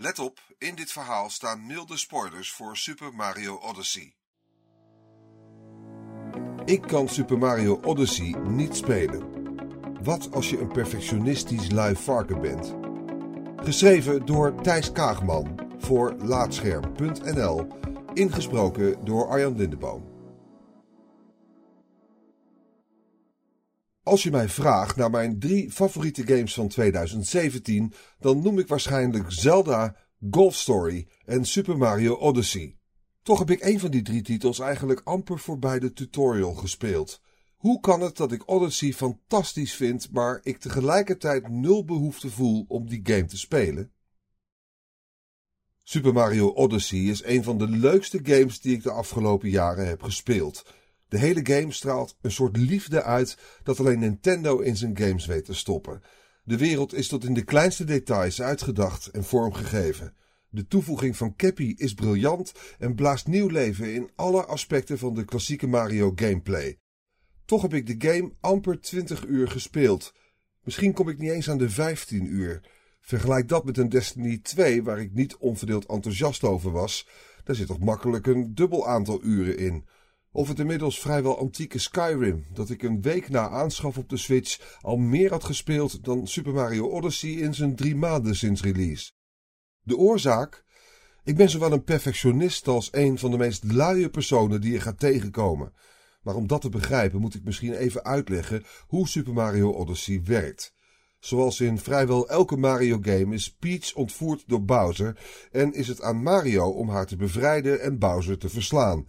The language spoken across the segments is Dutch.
Let op, in dit verhaal staan milde spoilers voor Super Mario Odyssey. Ik kan Super Mario Odyssey niet spelen. Wat als je een perfectionistisch lui varken bent? Geschreven door Thijs Kaagman voor Laatscherm.nl. Ingesproken door Arjan Lindeboom. Als je mij vraagt naar mijn drie favoriete games van 2017, dan noem ik waarschijnlijk Zelda, Golf Story en Super Mario Odyssey. Toch heb ik een van die drie titels eigenlijk amper voorbij de tutorial gespeeld. Hoe kan het dat ik Odyssey fantastisch vind, maar ik tegelijkertijd nul behoefte voel om die game te spelen? Super Mario Odyssey is een van de leukste games die ik de afgelopen jaren heb gespeeld. De hele game straalt een soort liefde uit dat alleen Nintendo in zijn games weet te stoppen. De wereld is tot in de kleinste details uitgedacht en vormgegeven. De toevoeging van Cappy is briljant en blaast nieuw leven in alle aspecten van de klassieke Mario gameplay. Toch heb ik de game amper 20 uur gespeeld. Misschien kom ik niet eens aan de 15 uur. Vergelijk dat met een Destiny 2 waar ik niet onverdeeld enthousiast over was. Daar zit toch makkelijk een dubbel aantal uren in. Of het inmiddels vrijwel antieke Skyrim, dat ik een week na aanschaf op de Switch al meer had gespeeld dan Super Mario Odyssey in zijn drie maanden sinds release. De oorzaak? Ik ben zowel een perfectionist als een van de meest luie personen die je gaat tegenkomen. Maar om dat te begrijpen moet ik misschien even uitleggen hoe Super Mario Odyssey werkt. Zoals in vrijwel elke Mario-game is Peach ontvoerd door Bowser en is het aan Mario om haar te bevrijden en Bowser te verslaan.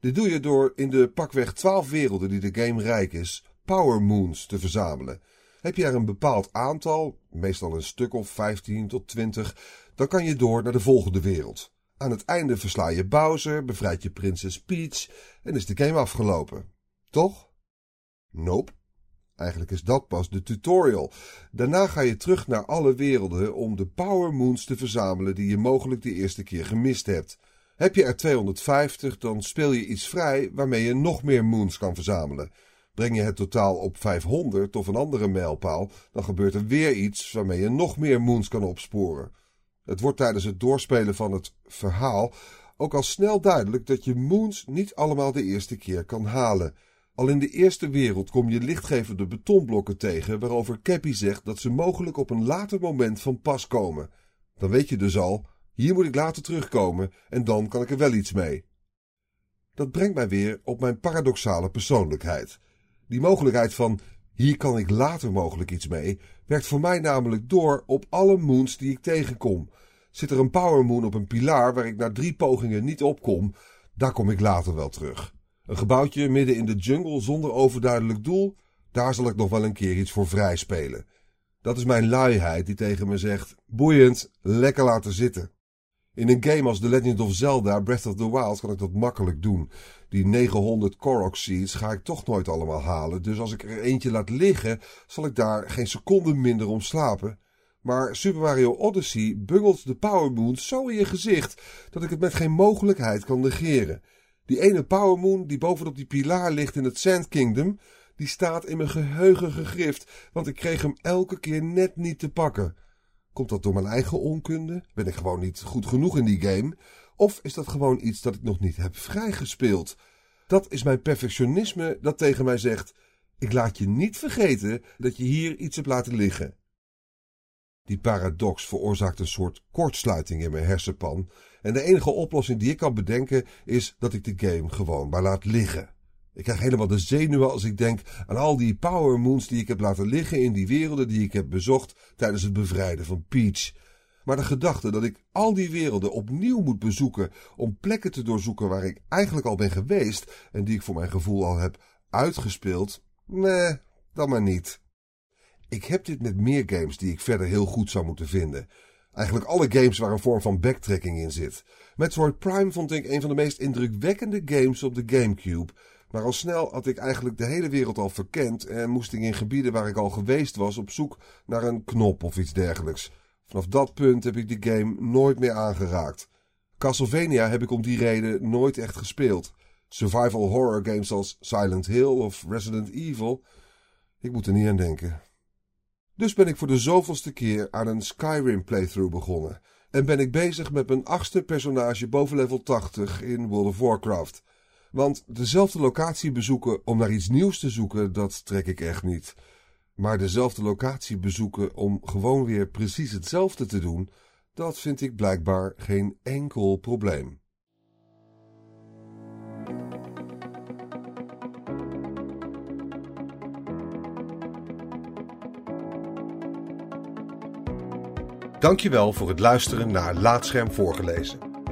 Dit doe je door in de pakweg 12 werelden die de game rijk is, Power Moons te verzamelen. Heb je er een bepaald aantal, meestal een stuk of 15 tot 20, dan kan je door naar de volgende wereld. Aan het einde versla je Bowser, bevrijd je prinses Peach en is de game afgelopen. Toch? Nope. Eigenlijk is dat pas de tutorial. Daarna ga je terug naar alle werelden om de Power Moons te verzamelen die je mogelijk de eerste keer gemist hebt. Heb je er 250, dan speel je iets vrij waarmee je nog meer moons kan verzamelen. Breng je het totaal op 500 of een andere mijlpaal, dan gebeurt er weer iets waarmee je nog meer moons kan opsporen. Het wordt tijdens het doorspelen van het verhaal ook al snel duidelijk dat je moons niet allemaal de eerste keer kan halen. Al in de eerste wereld kom je lichtgevende betonblokken tegen waarover Cappy zegt dat ze mogelijk op een later moment van pas komen. Dan weet je dus al, hier moet ik later terugkomen en dan kan ik er wel iets mee. Dat brengt mij weer op mijn paradoxale persoonlijkheid. Die mogelijkheid van hier kan ik later mogelijk iets mee, werkt voor mij namelijk door op alle moons die ik tegenkom. Zit er een power moon op een pilaar waar ik na drie pogingen niet opkom, daar kom ik later wel terug. Een gebouwtje midden in de jungle zonder overduidelijk doel, daar zal ik nog wel een keer iets voor vrij spelen. Dat is mijn luiheid die tegen me zegt: boeiend, lekker laten zitten. In een game als The Legend of Zelda Breath of the Wild kan ik dat makkelijk doen. Die 900 Korok Seeds ga ik toch nooit allemaal halen, dus als ik er eentje laat liggen, zal ik daar geen seconde minder om slapen. Maar Super Mario Odyssey bungelt de Power Moon zo in je gezicht dat ik het met geen mogelijkheid kan negeren. Die ene Power Moon die bovenop die pilaar ligt in het Sand Kingdom, die staat in mijn geheugen gegrift, want ik kreeg hem elke keer net niet te pakken. Komt dat door mijn eigen onkunde? Ben ik gewoon niet goed genoeg in die game? Of is dat gewoon iets dat ik nog niet heb vrijgespeeld? Dat is mijn perfectionisme dat tegen mij zegt: ik laat je niet vergeten dat je hier iets hebt laten liggen. Die paradox veroorzaakt een soort kortsluiting in mijn hersenpan. En de enige oplossing die ik kan bedenken is dat ik de game gewoon maar laat liggen. Ik krijg helemaal de zenuwen als ik denk aan al die power moons die ik heb laten liggen in die werelden die ik heb bezocht tijdens het bevrijden van Peach. Maar de gedachte dat ik al die werelden opnieuw moet bezoeken om plekken te doorzoeken waar ik eigenlijk al ben geweest en die ik voor mijn gevoel al heb uitgespeeld, nee, dan maar niet. Ik heb dit met meer games die ik verder heel goed zou moeten vinden. Eigenlijk alle games waar een vorm van backtracking in zit. Metroid Prime vond ik een van de meest indrukwekkende games op de GameCube. Maar al snel had ik eigenlijk de hele wereld al verkend en moest ik in gebieden waar ik al geweest was op zoek naar een knop of iets dergelijks. Vanaf dat punt heb ik de game nooit meer aangeraakt. Castlevania heb ik om die reden nooit echt gespeeld. Survival horror games als Silent Hill of Resident Evil, ik moet er niet aan denken. Dus ben ik voor de zoveelste keer aan een Skyrim playthrough begonnen. en ben ik bezig met mijn achtste personage boven level 80 in World of Warcraft. Want dezelfde locatie bezoeken om naar iets nieuws te zoeken, dat trek ik echt niet. Maar dezelfde locatie bezoeken om gewoon weer precies hetzelfde te doen, dat vind ik blijkbaar geen enkel probleem. Dankjewel voor het luisteren naar Laatscherm voorgelezen.